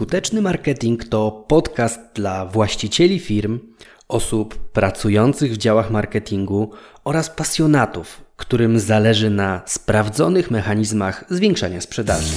Skuteczny marketing to podcast dla właścicieli firm, osób pracujących w działach marketingu oraz pasjonatów, którym zależy na sprawdzonych mechanizmach zwiększania sprzedaży.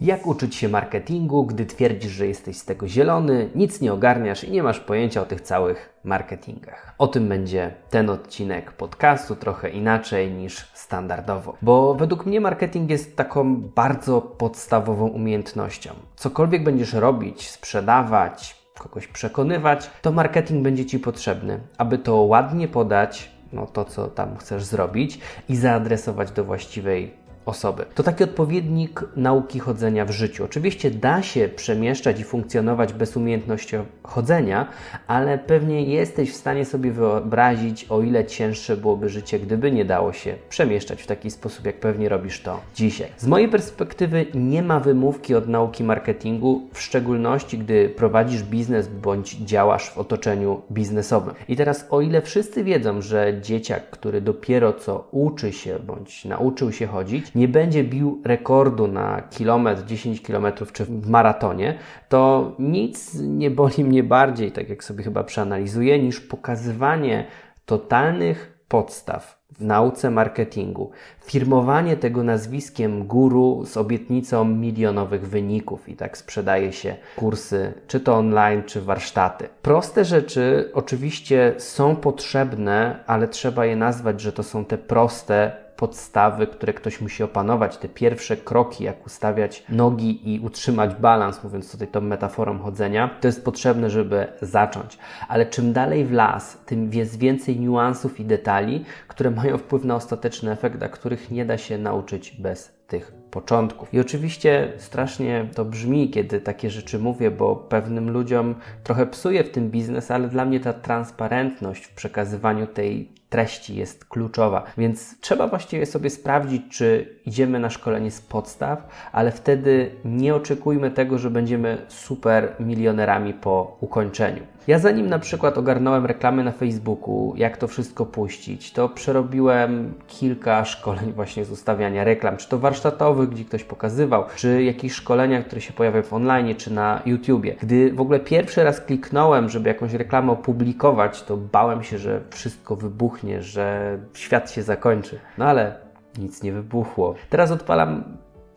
Jak uczyć się marketingu, gdy twierdzisz, że jesteś z tego zielony, nic nie ogarniasz i nie masz pojęcia o tych całych marketingach? O tym będzie ten odcinek podcastu, trochę inaczej niż standardowo. Bo według mnie marketing jest taką bardzo podstawową umiejętnością. Cokolwiek będziesz robić, sprzedawać, kogoś przekonywać, to marketing będzie Ci potrzebny, aby to ładnie podać, no to co tam chcesz zrobić i zaadresować do właściwej osoby. To taki odpowiednik nauki chodzenia w życiu. Oczywiście da się przemieszczać i funkcjonować bez umiejętności chodzenia, ale pewnie jesteś w stanie sobie wyobrazić, o ile cięższe byłoby życie, gdyby nie dało się przemieszczać w taki sposób, jak pewnie robisz to dzisiaj. Z mojej perspektywy nie ma wymówki od nauki marketingu, w szczególności gdy prowadzisz biznes bądź działasz w otoczeniu biznesowym. I teraz, o ile wszyscy wiedzą, że dzieciak, który dopiero co uczy się bądź nauczył się chodzić, nie będzie bił rekordu na kilometr, 10 kilometrów czy w maratonie, to nic nie boli mnie bardziej, tak jak sobie chyba przeanalizuję, niż pokazywanie totalnych podstaw w nauce marketingu, firmowanie tego nazwiskiem guru z obietnicą milionowych wyników i tak sprzedaje się kursy, czy to online, czy warsztaty. Proste rzeczy oczywiście są potrzebne, ale trzeba je nazwać, że to są te proste podstawy, które ktoś musi opanować, te pierwsze kroki, jak ustawiać nogi i utrzymać balans, mówiąc tutaj tą metaforą chodzenia, to jest potrzebne, żeby zacząć. Ale czym dalej w las, tym jest więcej niuansów i detali, które mają wpływ na ostateczny efekt, a których nie da się nauczyć bez tych początków. I oczywiście strasznie to brzmi, kiedy takie rzeczy mówię, bo pewnym ludziom trochę psuje w tym biznes, ale dla mnie ta transparentność w przekazywaniu tej treści jest kluczowa. Więc trzeba właściwie sobie sprawdzić, czy idziemy na szkolenie z podstaw, ale wtedy nie oczekujmy tego, że będziemy super milionerami po ukończeniu. Ja zanim na przykład ogarnąłem reklamy na Facebooku, jak to wszystko puścić, to przerobiłem kilka szkoleń właśnie z ustawiania reklam, czy to warsztatowych, gdzie ktoś pokazywał, czy jakieś szkolenia, które się pojawiają w online, czy na YouTubie. Gdy w ogóle pierwszy raz kliknąłem, żeby jakąś reklamę opublikować, to bałem się, że wszystko wybuchnie, że świat się zakończy. No ale nic nie wybuchło. Teraz odpalam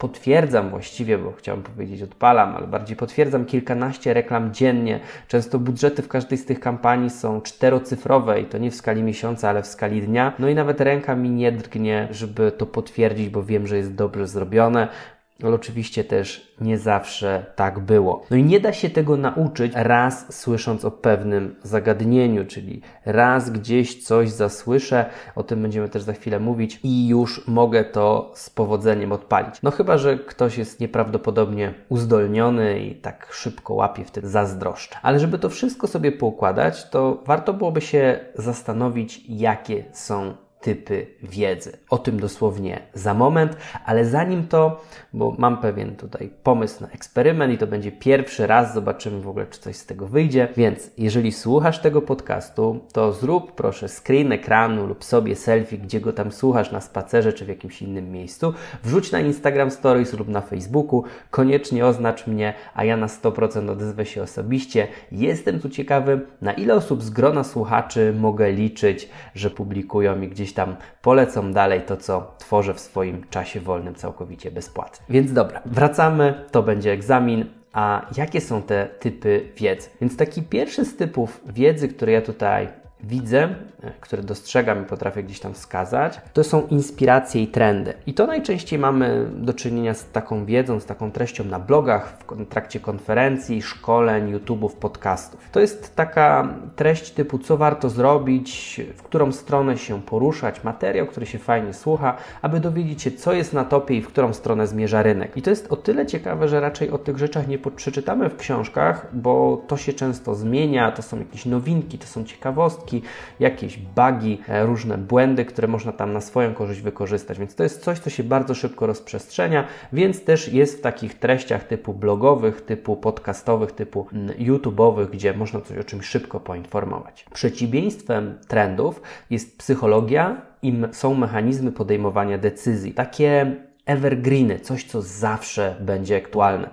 potwierdzam właściwie, bo chciałbym powiedzieć odpalam, ale bardziej potwierdzam kilkanaście reklam dziennie. Często budżety w każdej z tych kampanii są czterocyfrowe i to nie w skali miesiąca, ale w skali dnia. No i nawet ręka mi nie drgnie, żeby to potwierdzić, bo wiem, że jest dobrze zrobione ale oczywiście też nie zawsze tak było. No i nie da się tego nauczyć raz słysząc o pewnym zagadnieniu, czyli raz gdzieś coś zasłyszę, o tym będziemy też za chwilę mówić i już mogę to z powodzeniem odpalić. No chyba, że ktoś jest nieprawdopodobnie uzdolniony i tak szybko łapie wtedy zazdroszczę. Ale żeby to wszystko sobie poukładać, to warto byłoby się zastanowić, jakie są typy wiedzy. O tym dosłownie za moment, ale zanim to, bo mam pewien tutaj pomysł na eksperyment i to będzie pierwszy raz, zobaczymy w ogóle, czy coś z tego wyjdzie. Więc jeżeli słuchasz tego podcastu, to zrób proszę screen ekranu lub sobie selfie, gdzie go tam słuchasz na spacerze czy w jakimś innym miejscu. Wrzuć na Instagram Stories lub na Facebooku. Koniecznie oznacz mnie, a ja na 100% odezwę się osobiście. Jestem tu ciekawy, na ile osób z grona słuchaczy mogę liczyć, że publikują mi gdzieś tam polecą dalej to, co tworzę w swoim czasie wolnym całkowicie bezpłatnie. Więc dobra, wracamy, to będzie egzamin. A jakie są te typy wiedzy? Więc taki pierwszy z typów wiedzy, który ja tutaj widzę, e, które dostrzegam i potrafię gdzieś tam wskazać, to są inspiracje i trendy. I to najczęściej mamy do czynienia z taką wiedzą, z taką treścią na blogach, w trakcie konferencji, szkoleń, YouTube'ów, podcastów. To jest taka treść typu, co warto zrobić, w którą stronę się poruszać, materiał, który się fajnie słucha, aby dowiedzieć się, co jest na topie i w którą stronę zmierza rynek. I to jest o tyle ciekawe, że raczej o tych rzeczach nie przeczytamy w książkach, bo to się często zmienia, to są jakieś nowinki, to są ciekawostki, jakieś bugi, e, różne błędy, które można tam na swoją korzyść wykorzystać. Więc to jest coś, co się bardzo szybko rozprzestrzenia, więc też jest w takich treściach typu blogowych, typu podcastowych, typu mm, YouTube'owych, gdzie można coś o czymś szybko poinformować. Przeciwieństwem trendów jest psychologia i są mechanizmy podejmowania decyzji. Takie evergreeny, coś, co zawsze będzie aktualne.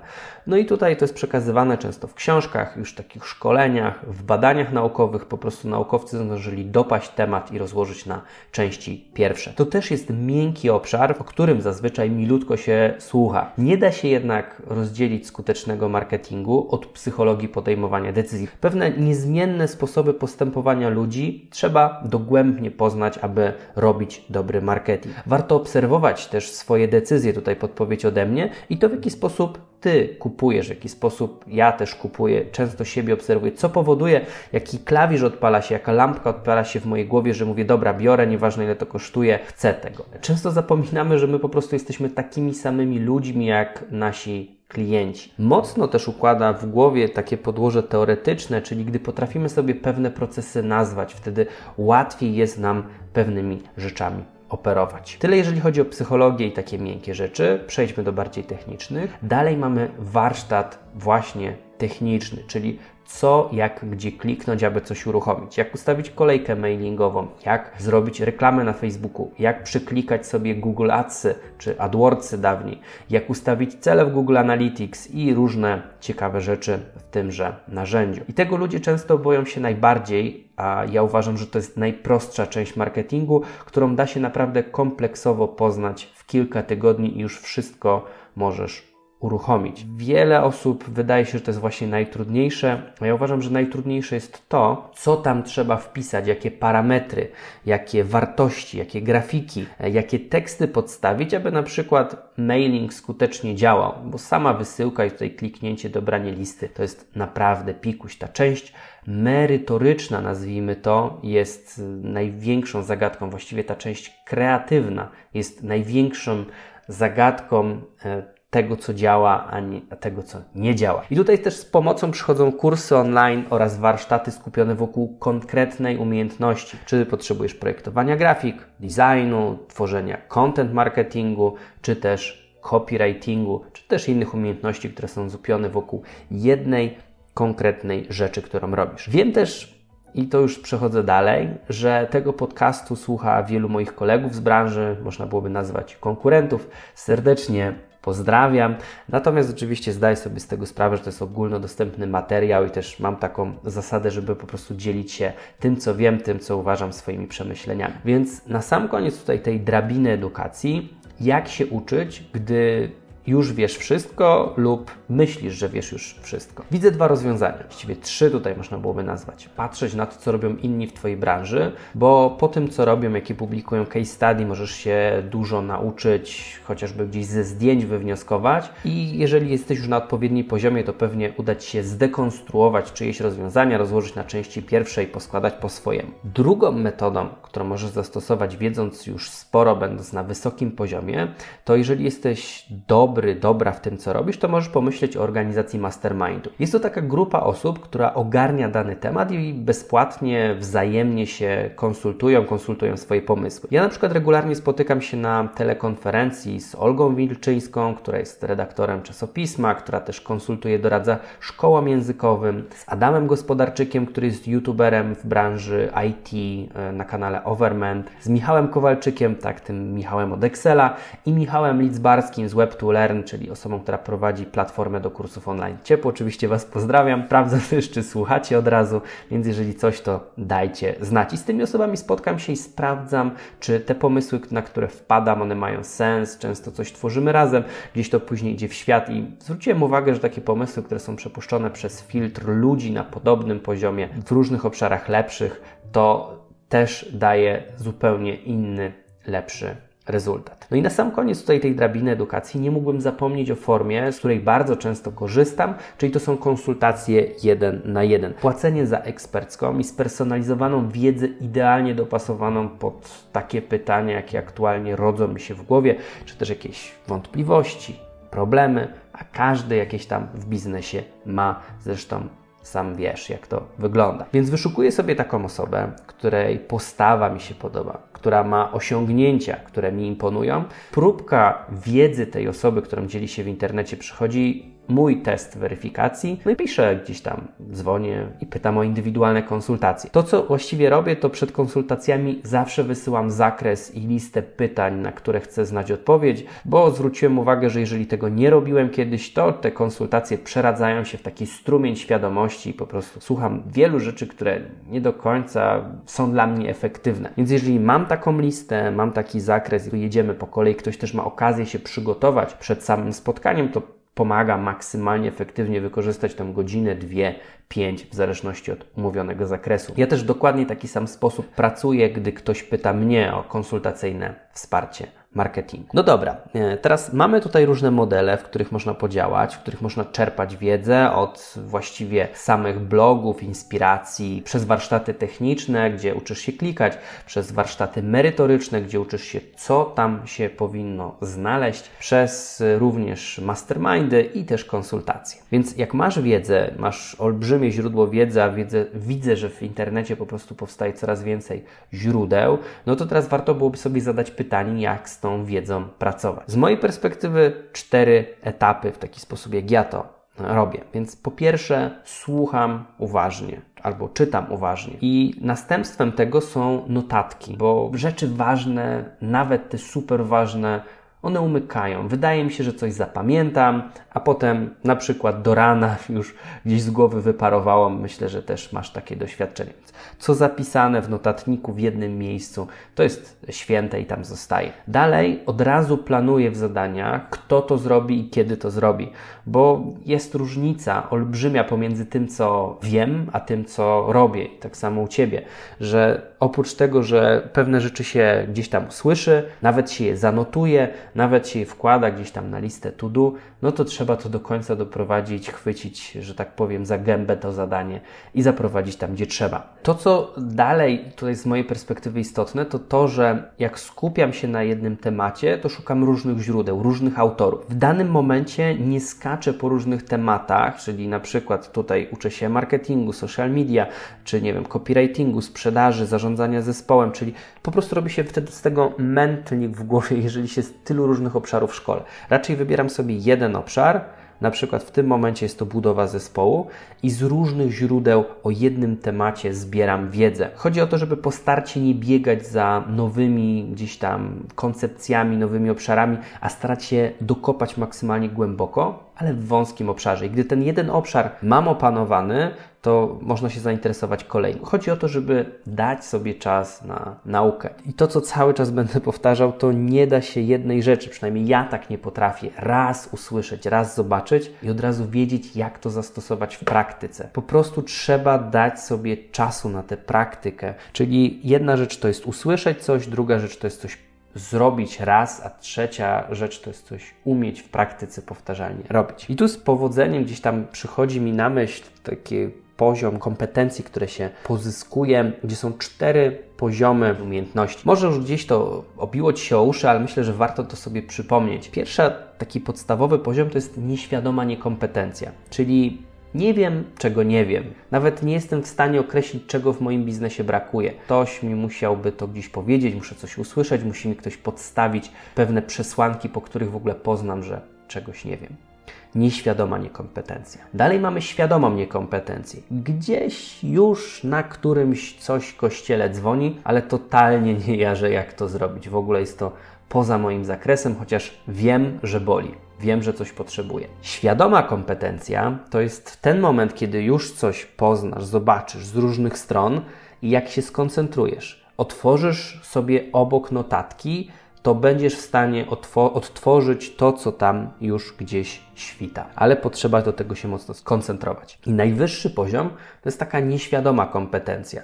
No i tutaj to jest przekazywane często w książkach, już takich szkoleniach, w badaniach naukowych. Po prostu naukowcy zdążyli dopaść temat i rozłożyć na części pierwsze. To też jest miękki obszar, o którym zazwyczaj milutko się słucha. Nie da się jednak rozdzielić skutecznego marketingu od psychologii podejmowania decyzji. Pewne niezmienne sposoby postępowania ludzi trzeba dogłębnie poznać, aby robić dobry marketing. Warto obserwować też swoje decyzje, tutaj podpowiedź ode mnie, i to w jaki sposób ty kupujesz, w jaki sposób ja też kupuję, często siebie obserwuję, co powoduje, jaki klawisz odpala się, jaka lampka odpala się w mojej głowie, że mówię, dobra, biorę, nieważne ile to kosztuje, chcę tego. Często zapominamy, że my po prostu jesteśmy takimi samymi ludźmi jak nasi klienci. Mocno też układa w głowie takie podłoże teoretyczne, czyli gdy potrafimy sobie pewne procesy nazwać, wtedy łatwiej jest nam pewnymi rzeczami operować. Tyle jeżeli chodzi o psychologię i takie miękkie rzeczy. Przejdźmy do bardziej technicznych. Dalej mamy warsztat właśnie techniczny, czyli co, jak, gdzie kliknąć, aby coś uruchomić, jak ustawić kolejkę mailingową, jak zrobić reklamę na Facebooku, jak przyklikać sobie Google Adsy czy AdWordsy dawniej, jak ustawić cele w Google Analytics i różne ciekawe rzeczy w tymże narzędziu. I tego ludzie często boją się najbardziej, a ja uważam, że to jest najprostsza część marketingu, którą da się naprawdę kompleksowo poznać w kilka tygodni i już wszystko możesz uruchomić. Wiele osób wydaje się, że to jest właśnie najtrudniejsze, a ja uważam, że najtrudniejsze jest to, co tam trzeba wpisać, jakie parametry, jakie wartości, jakie grafiki, jakie teksty podstawić, aby na przykład mailing skutecznie działał, bo sama wysyłka i tutaj kliknięcie, dobranie listy to jest naprawdę pikuś. Ta część merytoryczna, nazwijmy to, jest największą zagadką, właściwie ta część kreatywna jest największą zagadką e, tego, co działa, a, nie, tego, co nie działa. I tutaj też z pomocą przychodzą kursy online oraz warsztaty skupione wokół konkretnej umiejętności. Czy potrzebujesz projektowania grafik, designu, tworzenia content marketingu, czy też copywritingu, czy też innych umiejętności, które są zupione wokół jednej konkretnej rzeczy, którą robisz. Wiem też, i to już przechodzę dalej, że tego podcastu słucha wielu moich kolegów z branży, można byłoby nazwać konkurentów. Serdecznie pozdrawiam. Natomiast oczywiście zdaję sobie z tego sprawę, że to jest ogólnodostępny materiał i też mam taką zasadę, żeby po prostu dzielić się tym, co wiem, tym, co uważam swoimi przemyśleniami. Więc na sam koniec tutaj tej drabiny edukacji, jak się uczyć, gdy już wiesz wszystko lub myślisz, że wiesz już wszystko. Widzę dwa rozwiązania, właściwie trzy tutaj można byłoby nazwać. Patrzeć na to, co robią inni w Twojej branży, bo po tym, co robią, jakie publikują case study, możesz się dużo nauczyć, chociażby gdzieś ze zdjęć wywnioskować i jeżeli jesteś już na odpowiednim poziomie, to pewnie uda Ci się zdekonstruować czyjeś rozwiązania, rozłożyć na części pierwszej, poskładać po swojemu. Drugą metodą, którą możesz zastosować, wiedząc już sporo, będąc na wysokim poziomie, to jeżeli jesteś dobry, dobry, dobra w tym, co robisz, to możesz pomyśleć o organizacji mastermindu. Jest to taka grupa osób, która ogarnia dany temat i bezpłatnie, wzajemnie się konsultują, konsultują swoje pomysły. Ja na przykład regularnie spotykam się na telekonferencji z Olgą Wilczyńską, która jest redaktorem czasopisma, która też konsultuje, doradza szkołom językowym, z Adamem Gospodarczykiem, który jest youtuberem w branży IT e, na kanale Overment, z Michałem Kowalczykiem, tak, tym Michałem od Excela i Michałem Lidzbarskim z Web2Learn, Czyli osobą, która prowadzi platformę do kursów online. Ciepło oczywiście Was pozdrawiam. Sprawdzam też, czy słuchacie od razu, więc jeżeli coś, to dajcie znać. I z tymi osobami spotkam się i sprawdzam, czy te pomysły, na które wpadam, one mają sens. Często coś tworzymy razem, gdzieś to później idzie w świat i zwróciłem uwagę, że takie pomysły, które są przepuszczone przez filtr ludzi na podobnym poziomie, w różnych obszarach lepszych, to też daje zupełnie inny, lepszy rezultat. No i na sam koniec tutaj tej drabiny edukacji nie mógłbym zapomnieć o formie, z której bardzo często korzystam, czyli to są konsultacje jeden na jeden. Płacenie za ekspercką i spersonalizowaną wiedzę idealnie dopasowaną pod takie pytania, jakie aktualnie rodzą mi się w głowie, czy też jakieś wątpliwości, problemy, a każdy jakieś tam w biznesie ma. Zresztą sam wiesz, jak to wygląda. Więc wyszukuję sobie taką osobę, której postawa mi się podoba, która ma osiągnięcia, które mi imponują. Próbka wiedzy tej osoby, którą dzieli się w internecie, przychodzi mój test weryfikacji, no i piszę gdzieś tam, dzwonię i pytam o indywidualne konsultacje. To, co właściwie robię, to przed konsultacjami zawsze wysyłam zakres i listę pytań, na które chcę znać odpowiedź, bo zwróciłem uwagę, że jeżeli tego nie robiłem kiedyś, to te konsultacje przeradzają się w taki strumień świadomości i po prostu słucham wielu rzeczy, które nie do końca są dla mnie efektywne. Więc jeżeli mam taką listę, mam taki zakres i jedziemy po kolei, ktoś też ma okazję się przygotować przed samym spotkaniem, to pomaga maksymalnie efektywnie wykorzystać tę godzinę, dwie, pięć, w zależności od umówionego zakresu. Ja też dokładnie taki sam sposób pracuję, gdy ktoś pyta mnie o konsultacyjne wsparcie marketingu. No dobra, e, teraz mamy tutaj różne modele, w których można podziałać, w których można czerpać wiedzę od właściwie samych blogów, inspiracji, przez warsztaty techniczne, gdzie uczysz się klikać, przez warsztaty merytoryczne, gdzie uczysz się, co tam się powinno znaleźć, przez również mastermindy i też konsultacje. Więc jak masz wiedzę, masz olbrzymie źródło wiedzy, a wiedzę, widzę, że w internecie po prostu powstaje coraz więcej źródeł, no to teraz warto byłoby sobie zadać pytanie, jak z tą wiedzą pracować. Z mojej perspektywy cztery etapy w taki sposób, jak ja to robię. Więc po pierwsze słucham uważnie albo czytam uważnie. I następstwem tego są notatki, bo rzeczy ważne, nawet te super ważne, one umykają. Wydaje mi się, że coś zapamiętam, a potem na przykład do rana już gdzieś z głowy wyparowało. Myślę, że też masz takie doświadczenie. Co zapisane w notatniku w jednym miejscu, to jest święte i tam zostaje. Dalej od razu planuję w zadaniach, kto to zrobi i kiedy to zrobi, bo jest różnica olbrzymia pomiędzy tym, co wiem, a tym, co robię. I tak samo u Ciebie, że oprócz tego, że pewne rzeczy się gdzieś tam słyszy, nawet się je zanotuje, nawet się je wkłada gdzieś tam na listę to do, no to trzeba to do końca doprowadzić, chwycić, że tak powiem, za gębę to zadanie i zaprowadzić tam, gdzie trzeba. To, co dalej tutaj z mojej perspektywy istotne, to to, że jak skupiam się na jednym temacie, to szukam różnych źródeł, różnych autorów. W danym momencie nie skaczę po różnych tematach, czyli na przykład tutaj uczę się marketingu, social media, czy nie wiem, copywritingu, sprzedaży, zarządzania zespołem, czyli po prostu robi się wtedy z tego mętlik w głowie, jeżeli się z tylu różnych obszarów w szkole. Raczej wybieram sobie jeden obszar, na przykład w tym momencie jest to budowa zespołu i z różnych źródeł o jednym temacie zbieram wiedzę. Chodzi o to, żeby po starcie nie biegać za nowymi gdzieś tam koncepcjami, nowymi obszarami, a starać się dokopać maksymalnie głęboko, ale w wąskim obszarze. I gdy ten jeden obszar mam opanowany, to można się zainteresować kolejnym. Chodzi o to, żeby dać sobie czas na naukę. I to, co cały czas będę powtarzał, to nie da się jednej rzeczy, przynajmniej ja tak nie potrafię, raz usłyszeć, raz zobaczyć i od razu wiedzieć, jak to zastosować w praktyce. Po prostu trzeba dać sobie czasu na tę praktykę. Czyli jedna rzecz to jest usłyszeć coś, druga rzecz to jest coś zrobić raz, a trzecia rzecz to jest coś umieć w praktyce powtarzalnie robić. I tu z powodzeniem gdzieś tam przychodzi mi na myśl takie poziom kompetencji, które się pozyskuje, gdzie są cztery poziomy umiejętności. Może już gdzieś to obiło Ci się o uszy, ale myślę, że warto to sobie przypomnieć. Pierwsza, taki podstawowy poziom to jest nieświadoma niekompetencja, czyli nie wiem, czego nie wiem. Nawet nie jestem w stanie określić, czego w moim biznesie brakuje. Ktoś mi musiałby to gdzieś powiedzieć, muszę coś usłyszeć, musi mi ktoś podstawić pewne przesłanki, po których w ogóle poznam, że czegoś nie wiem nieświadoma niekompetencja. Dalej mamy świadomą niekompetencję. Gdzieś już na którymś coś kościele dzwoni, ale totalnie nie jarzę, jak to zrobić. W ogóle jest to poza moim zakresem, chociaż wiem, że boli. Wiem, że coś potrzebuję. Świadoma kompetencja to jest ten moment, kiedy już coś poznasz, zobaczysz z różnych stron i jak się skoncentrujesz. Otworzysz sobie obok notatki to będziesz w stanie odtworzyć to, co tam już gdzieś świta. Ale potrzeba do tego się mocno skoncentrować. I najwyższy poziom to jest taka nieświadoma kompetencja.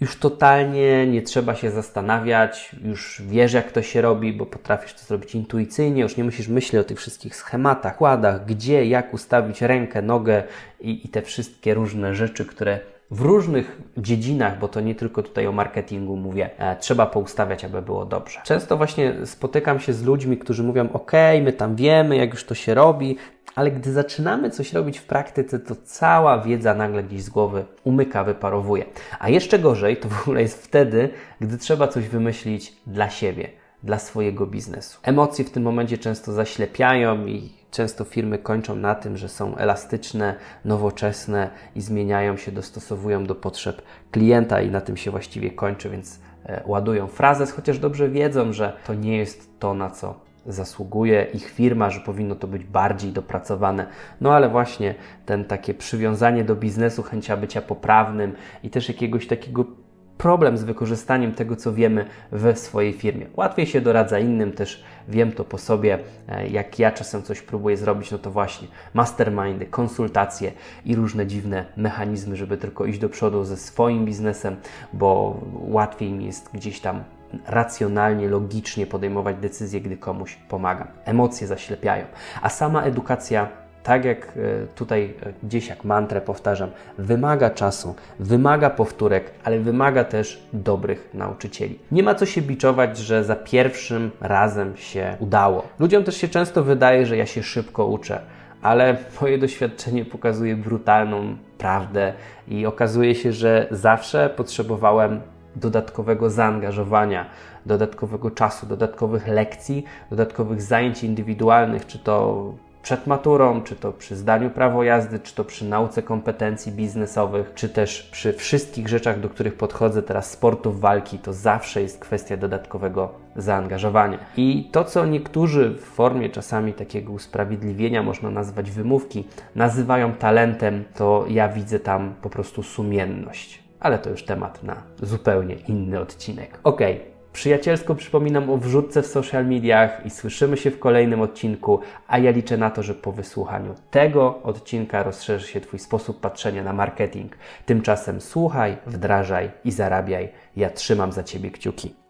Już totalnie nie trzeba się zastanawiać, już wiesz, jak to się robi, bo potrafisz to zrobić intuicyjnie, już nie musisz myśleć o tych wszystkich schematach, kładach, gdzie, jak ustawić rękę, nogę i, i te wszystkie różne rzeczy, które w różnych dziedzinach, bo to nie tylko tutaj o marketingu mówię, e, trzeba poustawiać, aby było dobrze. Często właśnie spotykam się z ludźmi, którzy mówią: OK, my tam wiemy, jak już to się robi, ale gdy zaczynamy coś robić w praktyce, to cała wiedza nagle gdzieś z głowy umyka, wyparowuje. A jeszcze gorzej to w ogóle jest wtedy, gdy trzeba coś wymyślić dla siebie, dla swojego biznesu. Emocje w tym momencie często zaślepiają i często firmy kończą na tym, że są elastyczne, nowoczesne i zmieniają się, dostosowują do potrzeb klienta i na tym się właściwie kończy, więc e, ładują frazes, chociaż dobrze wiedzą, że to nie jest to, na co zasługuje ich firma, że powinno to być bardziej dopracowane. No ale właśnie ten takie przywiązanie do biznesu, chęcia bycia poprawnym i też jakiegoś takiego problem z wykorzystaniem tego, co wiemy w swojej firmie. Łatwiej się doradza innym, też wiem to po sobie, e, jak ja czasem coś próbuję zrobić, no to właśnie mastermindy, konsultacje i różne dziwne mechanizmy, żeby tylko iść do przodu ze swoim biznesem, bo łatwiej mi jest gdzieś tam racjonalnie, logicznie podejmować decyzje, gdy komuś pomagam. Emocje zaślepiają, a sama edukacja tak jak e, tutaj e, gdzieś jak mantrę powtarzam, wymaga czasu, wymaga powtórek, ale wymaga też dobrych nauczycieli. Nie ma co się biczować, że za pierwszym razem się udało. Ludziom też się często wydaje, że ja się szybko uczę, ale moje doświadczenie pokazuje brutalną prawdę i okazuje się, że zawsze potrzebowałem dodatkowego zaangażowania, dodatkowego czasu, dodatkowych lekcji, dodatkowych zajęć indywidualnych, czy to przed maturą, czy to przy zdaniu prawo jazdy, czy to przy nauce kompetencji biznesowych, czy też przy wszystkich rzeczach, do których podchodzę teraz, sportów walki, to zawsze jest kwestia dodatkowego zaangażowania. I to, co niektórzy w formie czasami takiego usprawiedliwienia, można nazwać wymówki, nazywają talentem, to ja widzę tam po prostu sumienność. Ale to już temat na zupełnie inny odcinek. Ok, Przyjacielsko przypominam o wrzutce w social mediach i słyszymy się w kolejnym odcinku, a ja liczę na to, że po wysłuchaniu tego odcinka rozszerzy się Twój sposób patrzenia na marketing. Tymczasem słuchaj, wdrażaj i zarabiaj. Ja trzymam za Ciebie kciuki.